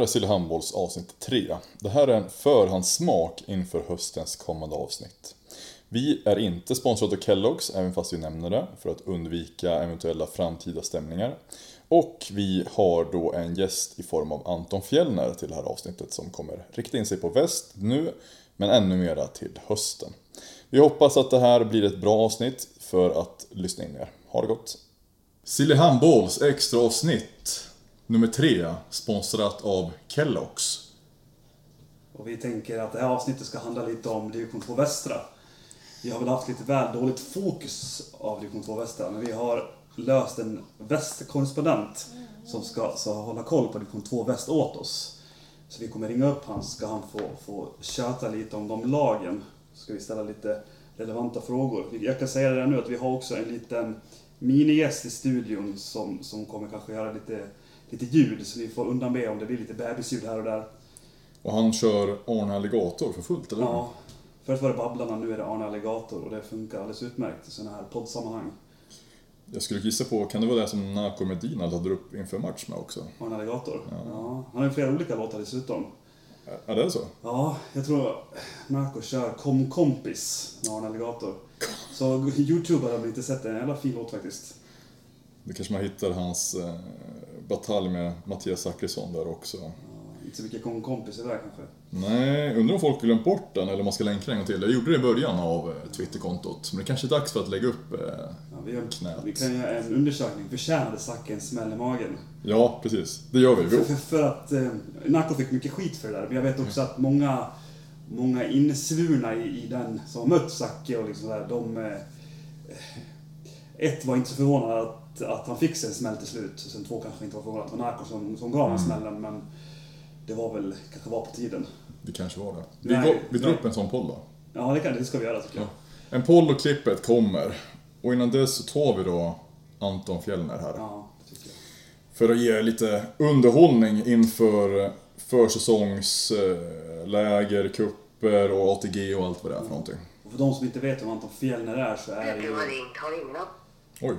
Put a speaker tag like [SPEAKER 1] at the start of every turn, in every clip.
[SPEAKER 1] här är Silly Handbolls avsnitt 3. Det här är en förhandssmak inför höstens kommande avsnitt. Vi är inte sponsrade av Kellogg's, även fast vi nämner det, för att undvika eventuella framtida stämningar. Och vi har då en gäst i form av Anton Fjellner till det här avsnittet som kommer rikta in sig på väst nu, men ännu mera till hösten. Vi hoppas att det här blir ett bra avsnitt för att lyssna in er. Ha det gott! Silly Handbolls extra avsnitt nummer 3, sponsrat av Kellogg's.
[SPEAKER 2] Och vi tänker att det här avsnittet ska handla lite om division 2 västra. Vi har väl haft lite väl dåligt fokus av division 2 västra, men vi har löst en västkorrespondent som ska ska hålla koll på division 2 väst åt oss. Så vi kommer ringa upp han så ska han få, få köta lite om de lagen. Så ska vi ställa lite relevanta frågor. Jag kan säga det nu att vi har också en liten minigäst i studion som, som kommer kanske göra lite, lite ljud, så ni får undanbe om det blir lite bebisljud här och där.
[SPEAKER 1] Och han kör Arne Alligator för fullt, eller?
[SPEAKER 2] Ja, först var det Babblarna, nu är det Arne Alligator och det funkar alldeles utmärkt i sådana här poddsammanhang.
[SPEAKER 1] Jag skulle gissa på, kan det vara det som Nako Medina laddar upp inför match med också?
[SPEAKER 2] Arne Alligator? Ja. Han har ju flera olika låtar dessutom.
[SPEAKER 1] Är det så?
[SPEAKER 2] Ja, jag tror Nako kör Kom kompis med Arne Alligator. Så Youtube har inte sett det, en jävla fin låt faktiskt.
[SPEAKER 1] Det kanske man hittar hans eh, batalj med Mattias Zachrisson där också.
[SPEAKER 2] Inte så mycket Kom kompis i det där kanske.
[SPEAKER 1] Nej, undrar om folk glömt bort den eller om man ska länka den till. Jag gjorde det i början av eh, Twitterkontot, men det kanske är dags för att lägga upp eh,
[SPEAKER 2] Ja, vi, gör,
[SPEAKER 1] knät.
[SPEAKER 2] vi kan göra en undersökning. Förtjänade Zacke en smäll i magen?
[SPEAKER 1] Ja, precis. Det gör vi.
[SPEAKER 2] För, för, för att eh, Nako fick mycket skit för det där. Men jag vet också att många, många insvurna i, i den som har mött Zacke och liksom där, de... Eh, ett var inte så förvånad att, att han fick sig en smäll till slut. Och sen två kanske inte var förvånade att det var Nako som, som gav honom smällen. Men det var väl, kanske var på tiden.
[SPEAKER 1] Det kanske var det. Vi,
[SPEAKER 2] Nej,
[SPEAKER 1] går, vi drar upp en sån poll då.
[SPEAKER 2] Ja, det, kan, det ska vi göra tycker jag.
[SPEAKER 1] En poll och klippet kommer. Och innan dess så tar vi då Anton Fjellner här.
[SPEAKER 2] Ja, det tycker jag.
[SPEAKER 1] För att ge lite underhållning inför försäsongsläger, kupper och ATG och allt vad det är för någonting.
[SPEAKER 2] Och för de som inte vet vem Anton Fjellner är så är det
[SPEAKER 3] Du
[SPEAKER 2] ju...
[SPEAKER 3] har ringt har ingen ab-
[SPEAKER 1] Oj.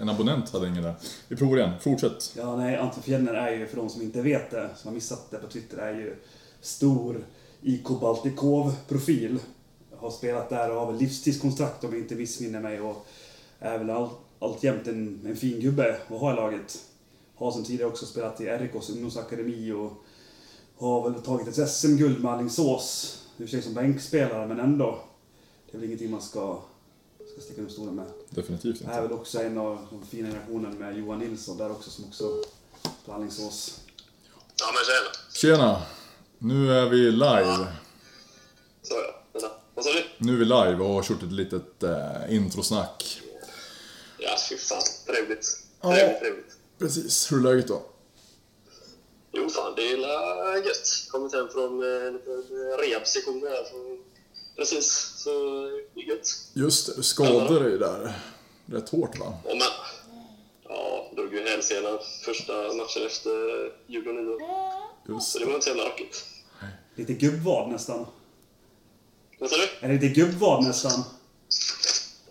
[SPEAKER 1] En abonnent hade ingen där. Vi provar igen. Fortsätt.
[SPEAKER 2] Ja, nej, Anton Fjellner är ju, för de som inte vet det, som har missat det på Twitter, är ju stor IK Baltikov-profil. Har spelat där och har väl livstidskontrakt om jag inte missminner mig och är väl all, alltjämt en, en fin gubbe att ha i laget. Har som tidigare också spelat i RIKs ungdomsakademi och har väl tagit ett SM-guld med Alingsås. I och för sig som bänkspelare, men ändå. Det är väl ingenting man ska, ska sticka under stolen med.
[SPEAKER 1] Definitivt
[SPEAKER 2] är
[SPEAKER 1] inte.
[SPEAKER 2] väl också en av de fina generationen med Johan Nilsson där också som också på Alingsås.
[SPEAKER 4] Ja men tjena.
[SPEAKER 1] Tjena! Nu är vi live.
[SPEAKER 4] Så ja. Vad sa du?
[SPEAKER 1] Nu är vi live och har kört ett litet eh, introsnack.
[SPEAKER 4] Ja, fy fan. Trevligt.
[SPEAKER 1] Ja.
[SPEAKER 4] Trevligt, trevligt.
[SPEAKER 1] Precis. Hur är läget då?
[SPEAKER 4] Jo fan, det är gött. Kommit hem från eh, en liten rehabsession här. Så, precis, så det är gött.
[SPEAKER 1] Just det, skadade dig där. Rätt hårt va?
[SPEAKER 4] Och men, ja, drog ju hälsenan första matchen efter jul och nyår.
[SPEAKER 1] Just
[SPEAKER 4] Så det
[SPEAKER 1] det.
[SPEAKER 4] var inte så jävla rockigt.
[SPEAKER 2] Lite gubbvad nästan.
[SPEAKER 4] Vad sa du?
[SPEAKER 2] Är det lite gubbvad nästan?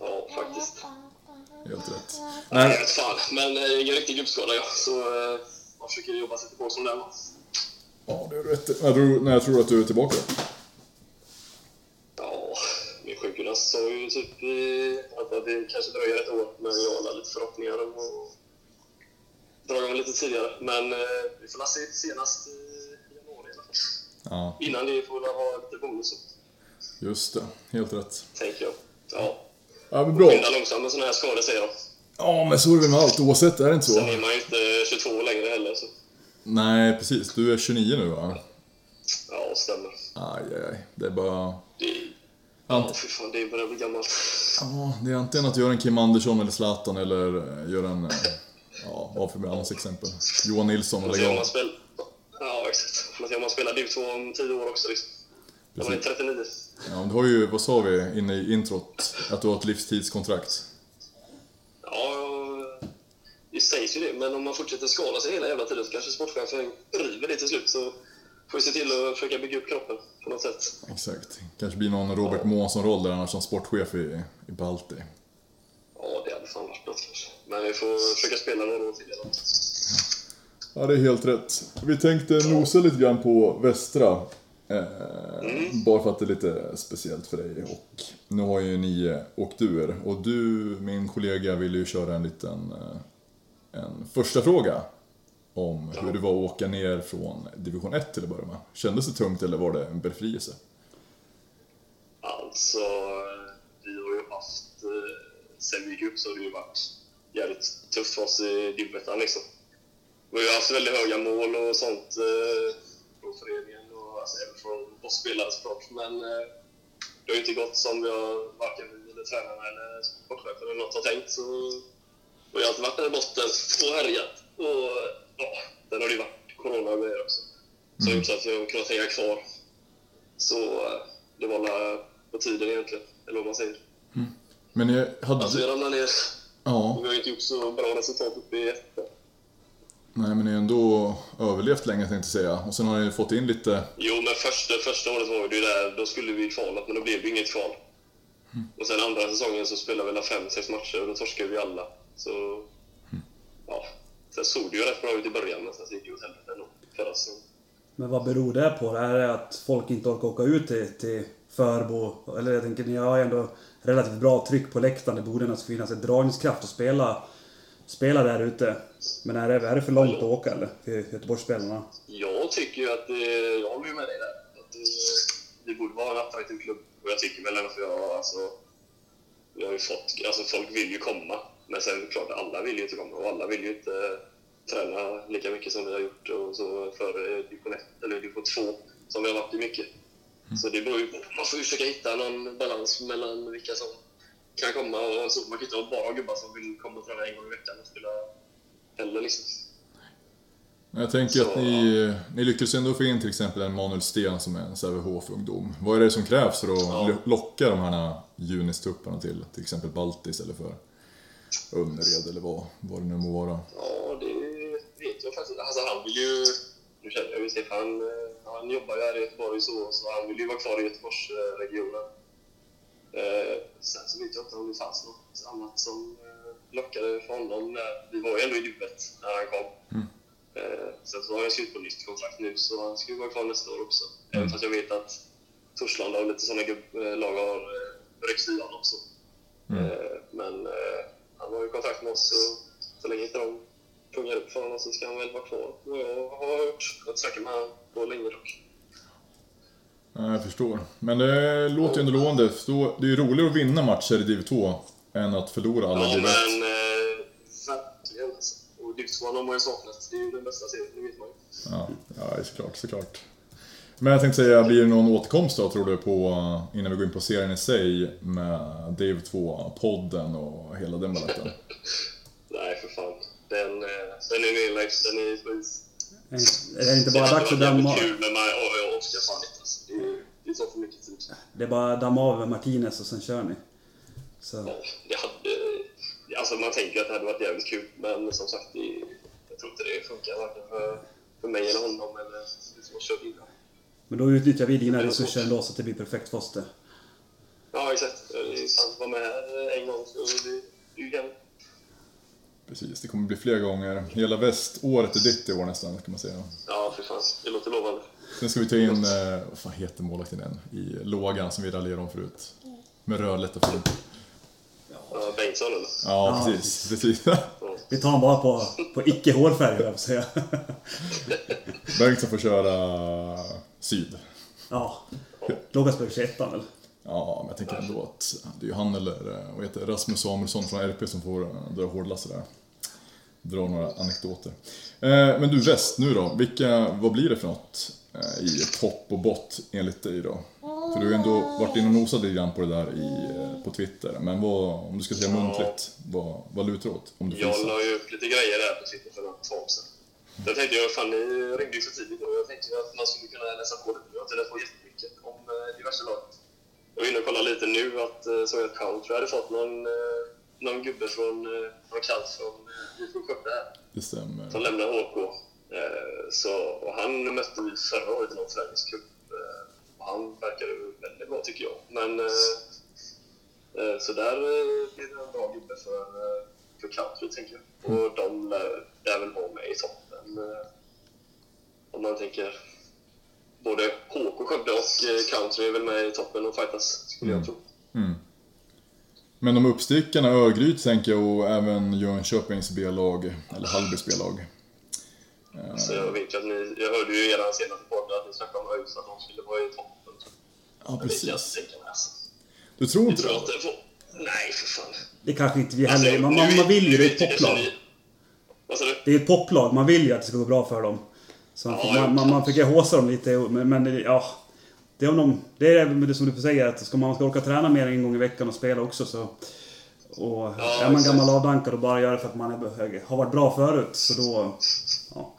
[SPEAKER 4] Ja, faktiskt.
[SPEAKER 1] Helt rätt.
[SPEAKER 4] Nej, jag vet fan. Men eh, ingen riktig gubbskada ja. Så eh, man försöker jobba sig tillbaka som den var.
[SPEAKER 1] ja, det är rätt. Jag tror, när jag tror att du är tillbaka.
[SPEAKER 4] Ja, min sjukgymnast sa ju typ eh, att det kanske dröjer ett år, men jag har lite förhoppningar om att dra igång lite tidigare. Men eh, vi får se senast i januari i alla fall.
[SPEAKER 1] Ja,
[SPEAKER 4] Innan det får vi ha lite bonus,
[SPEAKER 1] just det. Helt rätt.
[SPEAKER 4] tänker jag. Ja,
[SPEAKER 1] Ja, men bra.
[SPEAKER 4] skynda långsamt med sådana här skador säger de.
[SPEAKER 1] Ja, men så är det väl med allt oavsett, är det inte
[SPEAKER 4] Sen
[SPEAKER 1] så?
[SPEAKER 4] är man ju inte 22 längre heller, så
[SPEAKER 1] Nej, precis. Du är 29 nu va?
[SPEAKER 4] ja, stämmer.
[SPEAKER 1] Aj, aj, aj. Det är bara...
[SPEAKER 4] Det, ja, fy fan, det börjar bli gammalt.
[SPEAKER 1] Ja, det är antingen att göra en Kim Andersson eller Zlatan eller eh, göra en... eh, Ja, vad för annars exempel? Johan Nilsson eller jag.
[SPEAKER 4] man. Ja, exakt. Får se om man spelar div 2 om 10 år också liksom. När man är
[SPEAKER 1] Precis.
[SPEAKER 4] 39.
[SPEAKER 1] Ja, du har ju, vad sa vi inne i introt? Att du har ett livstidskontrakt.
[SPEAKER 4] Ja, det sägs ju det, men om man fortsätter skada sig hela jävla tiden så kanske sportchefen river det till slut. Så får vi se till att försöka bygga upp kroppen på något sätt.
[SPEAKER 1] Exakt. Kanske blir någon Robert Månsson-roll där annars som sportchef i, i Balti.
[SPEAKER 4] Ja, det hade fan varit något kanske. Men vi får försöka spela några år till i alla.
[SPEAKER 1] Ja, det är helt rätt. Vi tänkte nosa lite grann på västra. Eh, Bara för att det är lite speciellt för dig. Och nu har ju ni eh, åkt ur. Och du, min kollega, ville ju köra en liten eh, en första fråga. Om hur det var att åka ner från division 1 till att börja med. Kändes det tungt eller var det en befrielse?
[SPEAKER 4] Alltså, vi har ju haft... Eh, sen vi gick upp så har det ju varit jävligt tufft för oss i Dibbettan liksom. Vi har ju haft väldigt höga mål och sånt eh, från föreningen och alltså, även från oss spelare såklart. Men eh, det har ju inte gått som vi har, varken vi eller tränarna eller sportchefen eller något har tänkt. Så vi har alltid varit där i botten och härjat. Och ja, sen har det ju varit corona grejer också. Så har gjort att har kunnat hänga kvar. Så eh, det var väl på tiden egentligen, eller vad man säger.
[SPEAKER 1] Men ni hade...
[SPEAKER 4] Alltså vi ramlade ner
[SPEAKER 1] Ja,
[SPEAKER 4] och vi har inte gjort så bra resultat uppe i ettan.
[SPEAKER 1] nej men ni har ändå överlevt länge tänkte jag säga. Och sen har ni fått in lite...
[SPEAKER 4] Jo, men första, första året var det ju där, då skulle vi kvalat, men då blev det inget kval. Och sen andra säsongen så spelade vi väl fem, sex matcher och då torskade vi alla. Så, ja. Sen såg det ju rätt bra ut i början, men sen gick det ju åt helvete förra säsongen.
[SPEAKER 2] Men vad beror det på? Är det att folk inte orkar åka ut till, till Förbo? Eller jag tänker, ni har ändå relativt bra tryck på läktaren. Det borde nästan finnas ett dragningskraft att spela, spela där ute. Men är det, är det för långt att åka eller? För Göteborgsspelarna?
[SPEAKER 4] Jag tycker ju att det, jag håller ju med dig där. Att det, det borde vara en attraktiv klubb. Och jag tycker väl ändå för jag, alltså, vi har ju fått, alltså folk vill ju komma. Men sen klart, alla vill ju inte komma och alla vill ju inte träna lika mycket som vi har gjort och så för eh, division 1 eller division 2 som vi har varit i mycket. Så det beror ju på. Man får ju försöka hitta någon balans mellan vilka som kan komma och så. Man kan inte ha bara gubbar som vill komma och träna en gång i veckan och spela heller liksom.
[SPEAKER 1] Men Jag tänker att
[SPEAKER 4] Så-
[SPEAKER 1] ni, ni lyckades ändå få in till exempel en Manuel Sten som är en Sävehof-ungdom. Vad är det som krävs för att
[SPEAKER 4] Ja.
[SPEAKER 1] lo- locka de här junistupparna till till exempel Baltis eller för Önnered eller vad, vad det nu må vara?
[SPEAKER 4] Ja, det vet jag faktiskt Alltså han vill ju... Nu känner jag ju Stefan, eh, han jobbar ju här i Göteborg så, så han vill ju vara kvar i Göteborgsregionen. Eh, sen så vet jag inte om det fanns något annat som eh, lockade för honom. när- Vi var ju ändå i djupet när han kom. Eh, sen så har jag skrivit på nytt kontrakt nu så han ska ju vara kvar nästa år också. Även fast jag vet att Torslanda och lite sådana gubb- lag har eh, ryckt i honom också. Eh, men eh, han har ju kontakt med oss och så länge inte de pungar upp för honom så ska han väl vara kvar. Och jag har hört. Inte snackat med honom på länge dock.
[SPEAKER 1] Ja, jag förstår. Men det låter ju ändå lovande. Det är ju roligare att vinna matcher i Div 2 än att förlora alla
[SPEAKER 4] Ja,
[SPEAKER 1] Div 1.
[SPEAKER 4] men eh, verkligen alltså. Och Div 2 har man ju saknat. Det är ju den bästa serien, det vet man ju.
[SPEAKER 1] Ja, ja, såklart, såklart. Men jag tänkte säga, blir det någon återkomst då tror du på, innan vi går in på serien i sig, med Div 2-podden och hela den baletten?
[SPEAKER 4] Nej, för fan. Den, eh, den är nedlagd. Den är.
[SPEAKER 2] Är det inte bara
[SPEAKER 4] hade
[SPEAKER 2] dags att
[SPEAKER 4] varit jävligt
[SPEAKER 2] damma,
[SPEAKER 4] kul, men man, orkar fan inte. Alltså. Det, är- det tar för mycket tid.
[SPEAKER 2] det är bara att damma av Martinez och sen kör ni? Så,
[SPEAKER 4] Ja, det hade... Alltså man tänker att det hade varit jävligt kul, men som sagt, det, jag tror inte det funkar varken för, för mig eller honom eller det som har kört innan.
[SPEAKER 2] Men då utnyttjar vi dina resurser ändå så att det blir perfekt för oss det.
[SPEAKER 4] Ja, exakt. Sant. Var med här en gång, så det, det gammalt.
[SPEAKER 1] Precis, det kommer bli fler gånger. Hela väståret är ditt i år nästan, kan man säga.
[SPEAKER 4] Ja, för fan. Det låter lovande.
[SPEAKER 1] Sen ska vi ta in, eh, vad fan heter målvakten än? I lågan som vi raljerade om förut. Med rödlätt och fint.
[SPEAKER 4] Ja, Bengtsson eller?
[SPEAKER 1] Ja,
[SPEAKER 2] Ja,
[SPEAKER 1] precis. precis.
[SPEAKER 2] Vi tar honom bara på, på icke-hårfärg, höll jag på att säga.
[SPEAKER 1] Bengtsson får köra syd.
[SPEAKER 2] Ja. Låga spelar 21 väl?
[SPEAKER 1] Ja, men jag tänker ändå att det är ju han eller eh, vad heter Rasmus Samuelsson från RP som får eh, dra hårdlasset där. Dra några anekdoter. Eh, Men du, väst nu då. Vilka, vad blir det för något i topp och bott enligt dig då? För du har ju ändå varit inne och nosat lite grann på det där i, eh, på Twitter. Men vad, om du ska säga muntligt, vad, vad lutar åt? Om du
[SPEAKER 4] Jag la ju upp lite grejer där på Twitter för ett tag sedan. Då tänkte jag, fan ni ringde ju för tidigt och jag tänkte ju att man skulle kunna läsa på lite. Jag har inte läst på jättemycket om eh, diverse lag. Jag var inne och kollade lite nu att eh, såg att Country hade fått någon, någon gubbe från, någon kant från IFK Skövde här.
[SPEAKER 1] Det stämmer.
[SPEAKER 4] som lämnade HK. Så, och han mötte vi förra året i någon träningscup. Han verkade väldigt bra tycker jag. Men eh, eh, så där eh, blir det en bra gubbe för, eh, för country tänker jag. Och de lär, lär väl vara med i toppen om man tänker både HK Skövde och Country är väl med i toppen och fightas, skulle jag tro.
[SPEAKER 1] Mm. Men de uppstickarna, Örgryte tänker jag och även Jönköpings B-lag, eller Hallbys B-lag.
[SPEAKER 4] Så jag vet ju att ni, jag hörde ju i er senaste podd att ni snackade om ÖIS, att de skulle vara i toppen.
[SPEAKER 1] Ja, precis.
[SPEAKER 4] alltså.
[SPEAKER 1] Du tror inte det?
[SPEAKER 4] att det får... Nej, för fan.
[SPEAKER 2] Det kanske inte vi
[SPEAKER 4] Alltså,
[SPEAKER 2] heller... Man,
[SPEAKER 4] nu
[SPEAKER 2] man, man vill ju, det är ett
[SPEAKER 4] du?
[SPEAKER 2] Det är ett poplag, man vill ju att det ska gå bra för dem. Så man,
[SPEAKER 4] Ja,
[SPEAKER 2] man, man, man försöker håsa dem lite, men, men ja... Det är, om de, det är det som du säger, att ska man ska orka träna mer än en gång i veckan och spela också så... Och är man
[SPEAKER 4] exakt.
[SPEAKER 2] gammal avdankad och bara gör det för att man är, har varit bra förut, så då... Ja.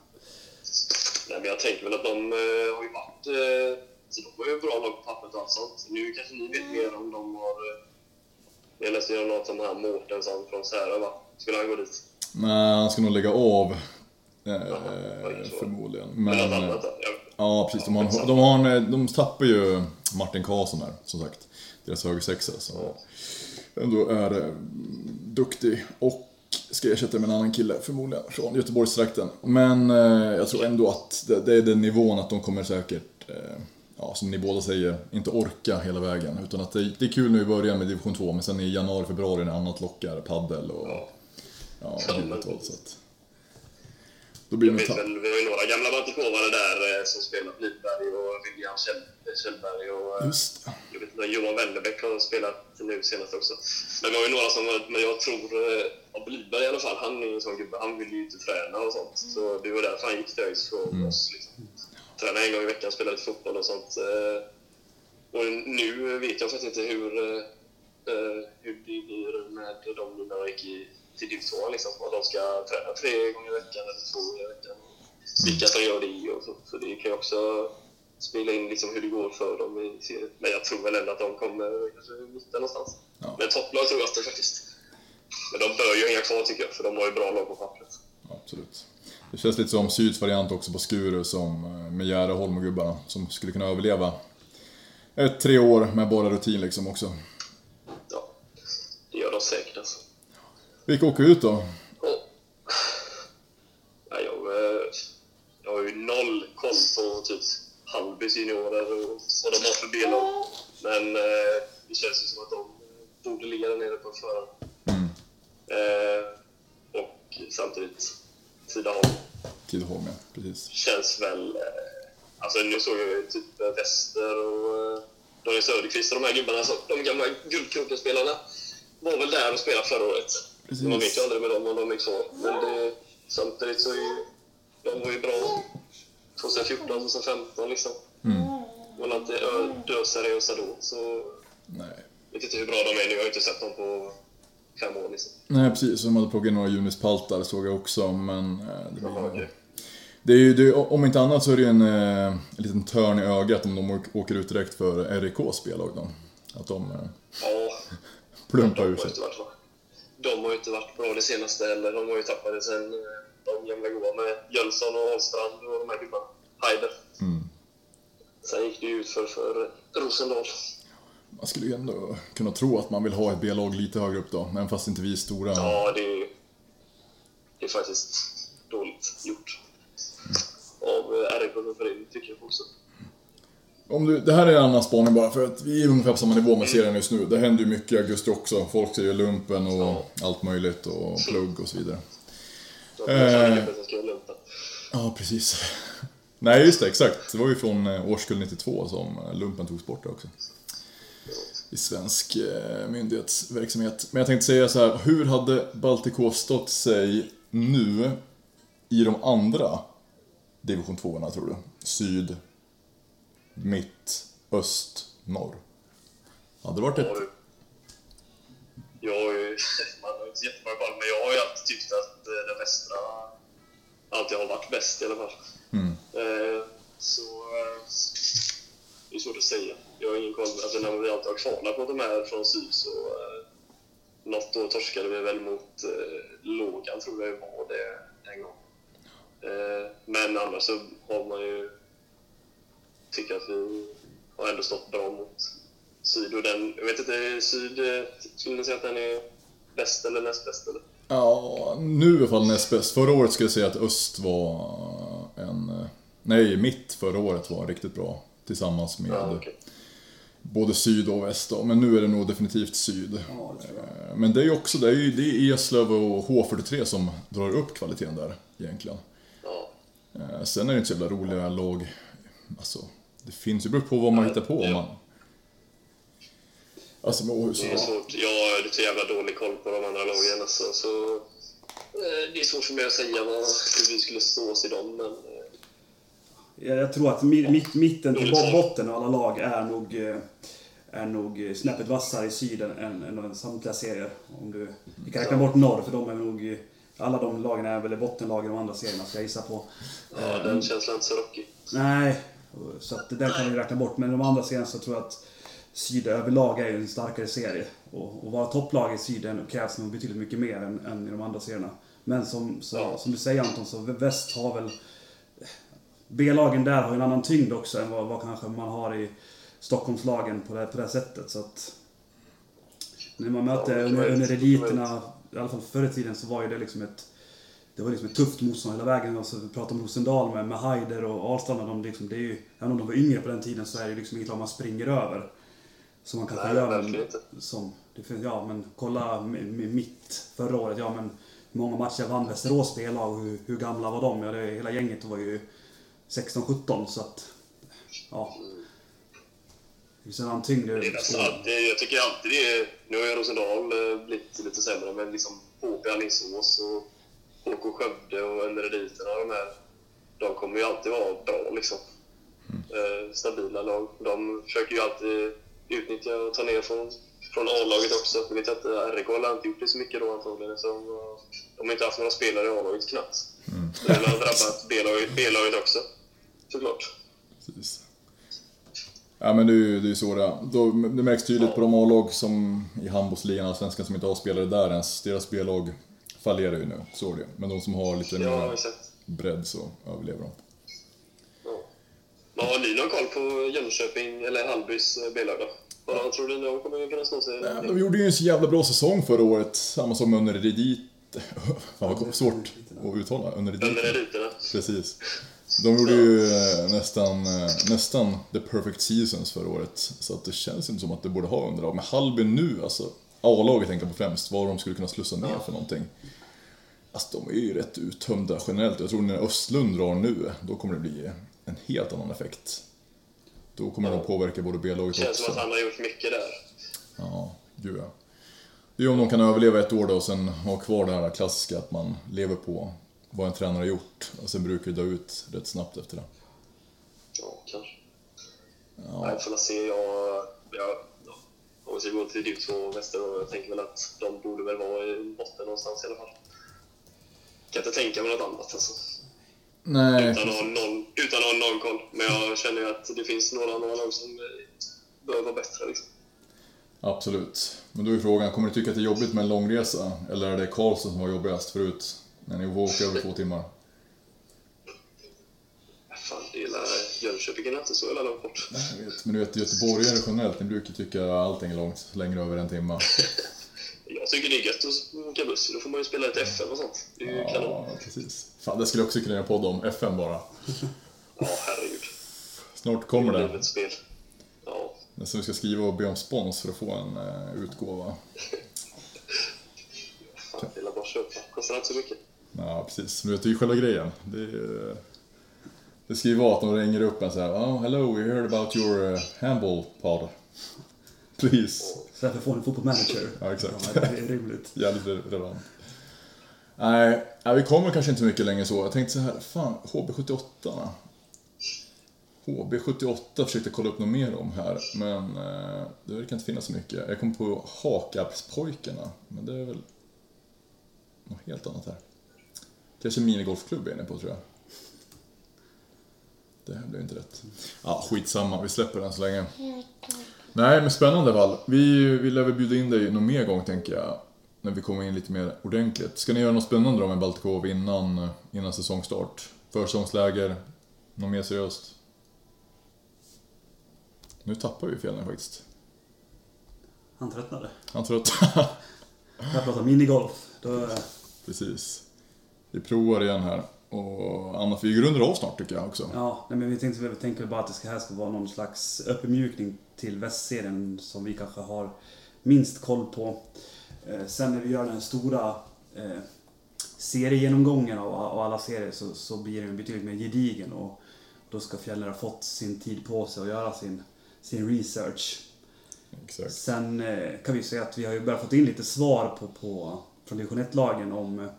[SPEAKER 4] Nej, men jag tänker väl att de eh, har ju varit... Eh, så de har ju bra lag på pappret och allt sånt. Nu kanske ni vet mer om de har... Eh, jag läste ju något om här Mårtensson från Särö, va? Skulle han gå dit?
[SPEAKER 1] Nej, han ska nog lägga av. Eh,
[SPEAKER 4] Jaha,
[SPEAKER 1] förmodligen.
[SPEAKER 4] Eller
[SPEAKER 1] Men...
[SPEAKER 4] något
[SPEAKER 1] eh,
[SPEAKER 4] annat? Ja.
[SPEAKER 1] Ja, precis. De, har, de, har en, de tappar ju Martin Karlsson där, som sagt. Deras högersexa som ändå är eh, duktig. Och ska ersätta med en annan kille, förmodligen, från Göteborgstrakten. Men eh, jag tror ändå att det, det är den nivån att de kommer säkert, eh, ja, som ni båda säger, inte orka hela vägen. Utan att det, det är kul nu i början med division 2, men sen i januari, februari när annat lockar, paddel och
[SPEAKER 4] Ja.
[SPEAKER 1] ja,
[SPEAKER 4] men-
[SPEAKER 1] vet vad. Så att, då blir
[SPEAKER 4] Jag
[SPEAKER 1] det
[SPEAKER 4] vet väl, vi har ju några gamla Baltikovare där eh, som spelat Lidberg och William Kjell, Kjellberg och eh,
[SPEAKER 1] Just det.
[SPEAKER 4] jag vet inte, Johan Wennerbäck har spelat nu senast också. Men vi har ju några som, men jag tror, eh, av Lidberg i alla fall, han är ju en sån gubbe, han vill ju inte träna och sånt. Så det var därför han gick till ÖIS från oss. Liksom. Träna en gång i veckan, spela lite fotboll och sånt. Eh, Och nu vet jag faktiskt inte hur, eh, eh, hur det blir med de nu när de gick i, till div 2 liksom. Om de ska träna tre gånger i veckan eller två gånger i veckan. Vilka som gör det och så. Så det kan ju också spela in liksom hur det går för dem i serien. Men jag tror väl ändå att de kommer kanske mitta någonstans.
[SPEAKER 1] Ja.
[SPEAKER 4] Men topplag tror jag inte faktiskt. Men de bör ju hänga kvar tycker jag, för de har ju bra lag på pappret.
[SPEAKER 1] Absolut. Det känns lite som Syds variant också på Skuru som eh, med Järaholm och gubbarna som skulle kunna överleva ett, tre år med bara rutin liksom också.
[SPEAKER 4] Ja, det gör de säkert alltså.
[SPEAKER 1] Vilka åker ut då?
[SPEAKER 4] Ja, jag, eh, jag har ju noll koll på typ Hallbys juniorer och vad de har för B-lag. Men eh, det känns ju som att de borde ligga där nere på förhand.
[SPEAKER 1] Mm.
[SPEAKER 4] Eh, och samtidigt Tidaholm
[SPEAKER 1] Tidaholm, ja. Precis.
[SPEAKER 4] känns väl... Alltså nu såg jag ju typ Wester och Daniel Söderqvist och de här gubbarna, så, de gamla Guldkroken-spelarna, var väl där och spelade förra året.
[SPEAKER 1] Precis.
[SPEAKER 4] Man vet ju aldrig med dem om de kvar. Men det, samtidigt så är ju, de var ju bra 2014, 2015 liksom.
[SPEAKER 1] Mm.
[SPEAKER 4] Men att det är döseriösa då, så
[SPEAKER 1] Nej.
[SPEAKER 4] vet inte hur bra de är nu. Jag har inte sett dem på fem år liksom.
[SPEAKER 1] Nej, precis. De hade plockat några Junispaltar såg jag också, men... eh, Det,
[SPEAKER 4] Jaha,
[SPEAKER 1] blir,
[SPEAKER 4] okej.
[SPEAKER 1] det är ju, det, är- om inte annat så är det ju en, eh, en liten törn i ögat om de åk- åker ut direkt för RIKs spellag då. Att de eh,
[SPEAKER 4] Ja,
[SPEAKER 1] plumpar ur sig.
[SPEAKER 4] De har ju inte varit bra det senaste heller. De har ju tappat det sen eh, de gamla goa med Jönsson och Ahlstrand och de här gubbarna. Haider.
[SPEAKER 1] Mm.
[SPEAKER 4] Sen gick det ju ut för, för Rosendal.
[SPEAKER 1] Man skulle ju ändå kunna tro att man vill ha ett B-lag lite högre upp då, men fast inte vi är stora.
[SPEAKER 4] Ja, det är, det är faktiskt dåligt gjort. Av eh, RIK som förening, tycker jag också.
[SPEAKER 1] Om du, det här är en annan spaning bara, för att vi är ungefär på samma nivå med serien just nu. Det händer ju mycket i augusti också. Folk ser ju lumpen och allt möjligt och plugg och så vidare.
[SPEAKER 4] De har
[SPEAKER 1] Eh. Ja, precis. Nej, just det, exakt. Det var ju från eh, årskull 92 som eh, lumpen togs bort också. I svensk eh, myndighetsverksamhet. Men jag tänkte säga så här, hur hade Baltikov stått sig nu i de andra division 2 tror du? Syd, mitt, öst, norr? Hade det varit ett...
[SPEAKER 4] Jag har ju, man har inte jättemånga koll, men jag har ju alltid tyckt att eh, den västra alltid har varit bäst i alla fall.
[SPEAKER 1] Mm.
[SPEAKER 4] Eh, så eh, det är svårt att säga. Jag har ingen koll. Alltså när vi alltid har kvalat mot de här från syd så något år torskade vi väl mot Logan tror jag var det en gång. Men annars så har man ju tycker att vi har ändå stått bra mot Syd och den, jag vet inte, Syd, skulle ni säga att den är bäst eller näst bäst eller?
[SPEAKER 1] Ja, nu i alla fall näst bäst. Förra året skulle jag säga att öst var en... Nej, mitt förra året var riktigt bra. Tillsammans med
[SPEAKER 4] Ja, okej.
[SPEAKER 1] både syd och väst då. Men nu är det nog definitivt syd.
[SPEAKER 2] Ja, det.
[SPEAKER 1] Eh, Men det är ju också, det är ju det är Eslöv och H43 som drar upp kvaliteten där egentligen.
[SPEAKER 4] Ja.
[SPEAKER 1] Eh, Sen är det inte så jävla roliga lag. Alltså, det finns ju, beror på vad man hittar på. Om man... Alltså, med Åhus.
[SPEAKER 4] Det är svårt. Jag har lite jävla dålig koll på de andra lagen alltså, så eh, det är svårt för mig att säga vad, hur vi skulle stå oss i dem. Men, eh,
[SPEAKER 2] Jag, jag tror att mi- mitt, mitten till botten av alla lag är nog, eh, är nog snäppet vassare i syden än, än samtliga serier. Om du, vi kan räkna bort norr, för de är nog... Alla de lagen är väl bottenlag i de andra serierna, ska jag gissa på.
[SPEAKER 4] ja, den känslan är inte så rockig.
[SPEAKER 2] Nej, så att det där kan vi räkna bort. Men de andra serierna så tror jag att Syd överlag är ju en starkare serie. Och, och vara topplag i Syden krävs nog betydligt mycket mer än, än i de andra serierna. Men som, så,
[SPEAKER 4] Ja.
[SPEAKER 2] som du säger Anton, så väst har väl... B-lagen där har ju en annan tyngd också än vad, vad kanske man har i Stockholmslagen på det, på det här sättet. Så att när man möter
[SPEAKER 4] Ja,
[SPEAKER 2] under, under eliterna, i alla fall förr i tiden, så var ju det liksom ett det var liksom ett tufft motstånd hela vägen. Och så vi pratade om Rosendal med, med Haider och Ahlstrand. De liksom, det är ju, även om de var yngre på den tiden så är det liksom inget lag man springer över. Som man kanske
[SPEAKER 4] Nej,
[SPEAKER 2] gör. Som, det finns, ja, men kolla mitt förra året. Ja, men hur många matcher vann Västerås B-lag och hur, hur gamla var de? Ja, det, hela gänget var ju 16-17 så att... Ja. Det finns en annan tyngd i
[SPEAKER 4] alltid, jag tycker alltid det är... Nu har ju Rosendal eh, blivit lite sämre, men liksom HP Alingsås och HK Skövde och Önnerediterna, de här, de kommer ju alltid vara bra liksom. Eh, stabila lag. De försöker ju alltid utnyttja och ta ner från, från A-laget också. Jag vet att eh, RIK har inte gjort det så mycket då antagligen, så de har inte haft några spelare i A-laget knappt. Det har drabbat B-laget, också, såklart.
[SPEAKER 1] Precis. Ja men det är ju det är så det är. Det märks tydligt på de A-lag som i handbollsligan och svenskan som inte har spelare där ens. Deras B-lag fallerar ju nu, så är det Men de som har lite
[SPEAKER 4] Ja,
[SPEAKER 1] mer bredd så överlever de.
[SPEAKER 4] Ja. Men har ni någon koll på Jönköping eller Hallbys eh, B-lag då? Vad tror ni de kommer kunna stå sig?
[SPEAKER 1] Ja, De gjorde ju en så jävla bra säsong förra året, samma som under Redit. Fan vad svårt att uttala, under
[SPEAKER 4] Under
[SPEAKER 1] Redit.
[SPEAKER 4] eliterna?
[SPEAKER 1] Precis. De gjorde ju eh, nästan, eh, nästan the perfect seasons förra året. Så att det känns inte som att det borde ha underlag. Men Hallby nu, alltså A-laget tänker jag på främst, vad de skulle kunna slussa ner för någonting. Alltså de är ju rätt uttömda generellt. Jag tror när Östlund drar nu, då kommer det bli en helt annan effekt. Då kommer de påverka både B-laget
[SPEAKER 4] Känns som
[SPEAKER 1] också.
[SPEAKER 4] att han har gjort mycket där.
[SPEAKER 1] Ja, gud ja. Det är om de kan överleva ett år då och sen ha kvar det här klassiska att man lever på vad en tränare har gjort. Och sen brukar det dö ut rätt snabbt efter det.
[SPEAKER 4] Ja, kanske.
[SPEAKER 1] Ja.
[SPEAKER 4] Nej, får se. Jag, jag, om vi ska gå till div 2 Väster jag tänker väl att de borde väl vara i botten någonstans i alla fall. Kan inte tänka mig något annat alltså.
[SPEAKER 1] Nej,
[SPEAKER 4] Utan att ha noll, utan att ha noll koll. Men jag känner ju att det finns några, några lag som eh, bör vara bättre liksom.
[SPEAKER 1] absolut. Men då är frågan, kommer du tycka att det är jobbigt med en lång resa? Eller är det Karlsson som var jobbigast förut? När ni åka över två timmar?
[SPEAKER 4] Fan, det gillar Jönköping är inte så jävla långt bort.
[SPEAKER 1] Jag vet, men du vet, göteborgare generellt, ni brukar tycka allting är långt, längre över en timme.
[SPEAKER 4] Jag tycker det är gött att åka buss. Då får man ju spela lite FM och sånt. Det är ju kanon.
[SPEAKER 1] Ja, precis. Fan, det skulle jag också kunna göra podd om. FM bara.
[SPEAKER 4] Ja, herregud.
[SPEAKER 1] Snart kommer det.
[SPEAKER 4] Livets spel. Ja,
[SPEAKER 1] Nästan vi ska skriva och be om spons för att få en uh, utgåva.
[SPEAKER 4] fan, det är bara köpa. Kostar inte så mycket.
[SPEAKER 1] Ja, precis. Men vet, ju själva grejen. Det, är, det ska ju vara att de ringer upp en så här. Oh, hello, we heard about your uh, handball pod. Please.
[SPEAKER 2] Så därför får ni fotbollmanager.
[SPEAKER 1] Ja, exakt.
[SPEAKER 2] Ja, det är rimligt.
[SPEAKER 1] Jävligt re- relevant. Nej, vi kommer kanske inte så mycket längre så. Jag tänkte så här, fan, HB78. va? HB78 försökte kolla upp något mer om här, men eh, det verkar inte finnas så mycket. Jag kom på Hakapspojkarna, men det är väl något helt annat här. Kanske minigolfklubb är inne på, tror jag. Det här blev inte rätt. Ja, skitsamma, vi släpper den så länge. Nej, men spännande Val. Vi vill väl bjuda in dig någon mer gång, tänker jag. När vi kommer in lite mer ordentligt. Ska ni göra något spännande då med Baltikov innan, innan säsongstart? Försäsongsläger? Något mer seriöst? Nu tappar vi fjällen faktiskt.
[SPEAKER 2] Han tröttnade.
[SPEAKER 1] Han att...
[SPEAKER 2] Jag pratar minigolf. Då,
[SPEAKER 1] Precis. Vi provar igen här. Och annat, vi grundar av snart tycker jag också.
[SPEAKER 2] Ja, nej, men vi tänkte, vi tänkte bara att det ska, här ska vara någon slags uppmjukning till västserien som vi kanske har minst koll på. Eh, sen när vi gör den stora eh, seriegenomgången av, av alla serier så, så blir den betydligt mer gedigen och då ska Fjäller ha fått sin tid på sig att göra sin, sin research.
[SPEAKER 1] Exakt.
[SPEAKER 2] Sen eh, kan vi säga att vi har ju börjat få in lite svar på, på, från division 1-lagen om,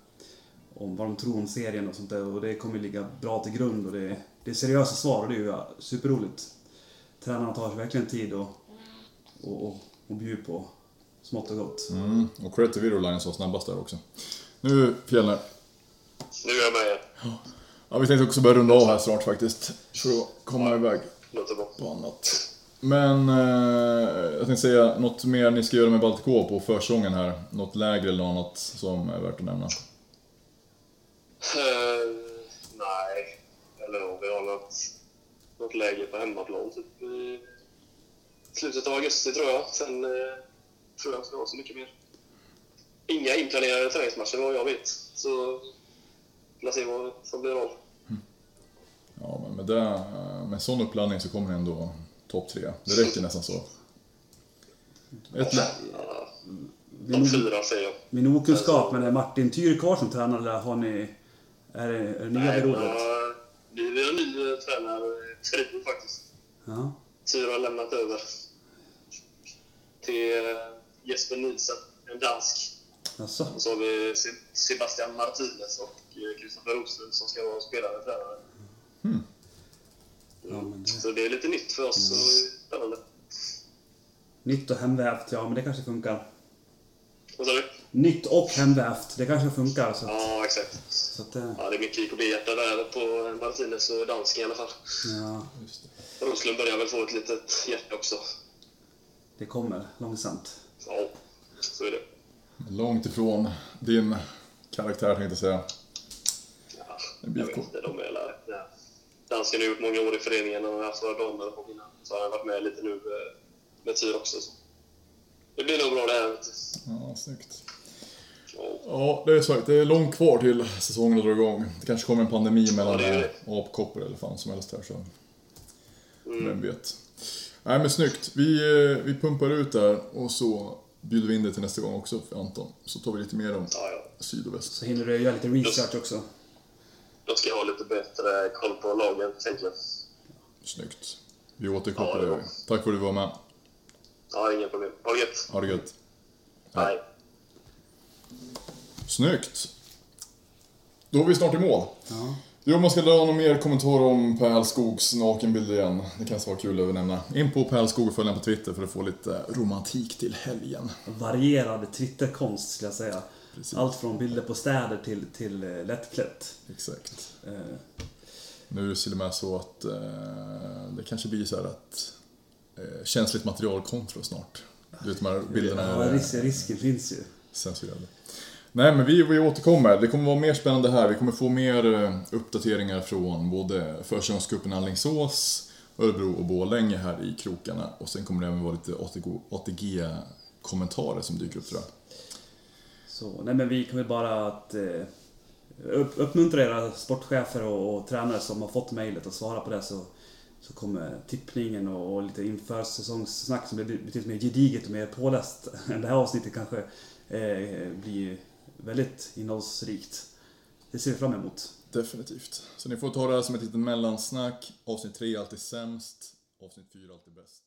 [SPEAKER 2] om vad de tror om serien och sånt där. Och det kommer ligga bra till grund och det, det är seriösa svar och det är ju superroligt. Tränarna tar sig verkligen tid och, och, och, och bjuder på smått och gott.
[SPEAKER 1] Mm. Och credit till Viroline som var snabbast där också. Nu Fjällner.
[SPEAKER 4] Nu är jag med.
[SPEAKER 1] Ja, vi tänkte också börja runda av här snart faktiskt. För att komma iväg
[SPEAKER 4] Låter bra.
[SPEAKER 1] på annat. Men eh, jag tänkte säga något mer ni ska göra med Baltic K på försäsongen här. Något lägre eller något annat som är värt att nämna.
[SPEAKER 4] Eh, nej. Eller om vi har något, något läge på hemmaplan typ i slutet av augusti tror jag. Sen eh, tror jag inte vi har så mycket mer. Inga inplanerade träningsmatcher vad jag vet. Så vi får se vad som blir av.
[SPEAKER 1] Ja, men med, det, med sån uppladdning så kommer ni ändå topp tre. Det räcker nästan så. Ett, lä-
[SPEAKER 4] Ja,
[SPEAKER 2] Min,
[SPEAKER 4] fyra säger jag.
[SPEAKER 2] min okunskap, men är Martin Tyr kvar som tränare eller har ni... Är det, är det nya vid rodret?
[SPEAKER 4] ja, Vi är en ny tränartrio faktiskt.
[SPEAKER 2] Ja.
[SPEAKER 4] Tyra har lämnat över till eh, Jesper Nielsen, en dansk.
[SPEAKER 2] Jaså?
[SPEAKER 4] Och så har vi Se- Sebastian Martinez och eh, Kristoffer Roslund som ska vara spelande tränare.
[SPEAKER 2] Ja, men det...
[SPEAKER 4] Så det är lite nytt för oss och är spännande.
[SPEAKER 2] Nytt och hemvävt, ja men det kanske funkar.
[SPEAKER 4] Vad sa du?
[SPEAKER 2] Nytt och hemvävt, det kanske funkar. Så, att-
[SPEAKER 4] Ja, exakt.
[SPEAKER 2] så att,
[SPEAKER 4] Ja, det är mycket IKB-hjärta där på Martinez och dansken i alla fall.
[SPEAKER 2] ja,
[SPEAKER 1] just det.
[SPEAKER 4] Roslund börjar väl få ett litet hjärta också.
[SPEAKER 2] det kommer långsamt.
[SPEAKER 4] Ja, så är det.
[SPEAKER 1] Långt ifrån din karaktär tänkte jag säga.
[SPEAKER 4] Ja, jag vet inte, de är alla, ja. Dansken har gjort många år i föreningen och har haft några damer på innan. Så har han varit med lite nu eh, med Tyr också. Så. Det blir nog bra det här.
[SPEAKER 1] Ja, snyggt.
[SPEAKER 4] Ja.
[SPEAKER 1] Ja, det är sagt. Det är långt kvar till säsongen att dra igång. Det kanske kommer en pandemi mellan
[SPEAKER 4] det.
[SPEAKER 1] eh, apkoppor eller fan som helst här så.
[SPEAKER 4] Mm.
[SPEAKER 1] Vem vet. Nej men snyggt. Vi, eh, vi pumpar ut där och så bjuder vi in dig till nästa gång också för Anton. Så tar vi lite mer om
[SPEAKER 4] Ja, ja.
[SPEAKER 1] syd och väst.
[SPEAKER 2] Så hinner du göra lite research också.
[SPEAKER 4] Då ska jag ha lite bättre koll på lagen, tänker jag.
[SPEAKER 1] Snyggt. Vi återkopplar
[SPEAKER 4] Ja, det.
[SPEAKER 1] Tack för att du var med.
[SPEAKER 4] Ja, inga problem. Ha det gött.
[SPEAKER 1] Ha det gött.
[SPEAKER 4] Hej.
[SPEAKER 1] Snyggt. Då är vi snart i mål.
[SPEAKER 2] Ja.
[SPEAKER 1] Jo, man ska dra någon mer kommentar om Pärlskogs nakenbild igen. Det kan vara kul att nämna. In på Pärlskog och följ honom på Twitter för att få lite romantik till helgen.
[SPEAKER 2] Varierad Twitterkonst skulle jag säga.
[SPEAKER 1] Precis.
[SPEAKER 2] Allt från bilder på städer till, till eh, lättklätt.
[SPEAKER 1] Exakt.
[SPEAKER 2] Eh,
[SPEAKER 1] Nu är det till och med så att eh, det kanske blir så här att känsligt material kontra snart. Du vet, de här bilderna
[SPEAKER 2] ja,
[SPEAKER 1] är
[SPEAKER 2] risk, risken finns ju.
[SPEAKER 1] censurerade. Nej, men vi, vi återkommer. Det kommer vara mer spännande här. Vi kommer få mer eh, uppdateringar från både försäsongscupen Alingsås, Örebro och Borlänge här i krokarna. Och sen kommer det även vara lite ATG-kommentarer som dyker upp tror jag.
[SPEAKER 2] Så, nej men vi väl bara att eh, upp, uppmuntra era sportchefer och, och tränare som har fått mejlet och svara på det så, så kommer tippningen och, och lite inför säsongssnack som blir betydligt mer gediget och mer påläst än det här avsnittet kanske eh, blir väldigt innehållsrikt. Det ser vi fram emot.
[SPEAKER 1] Definitivt. Så ni får ta det här som ett litet mellansnack. Avsnitt 3 är alltid sämst. Avsnitt 4 är alltid bäst.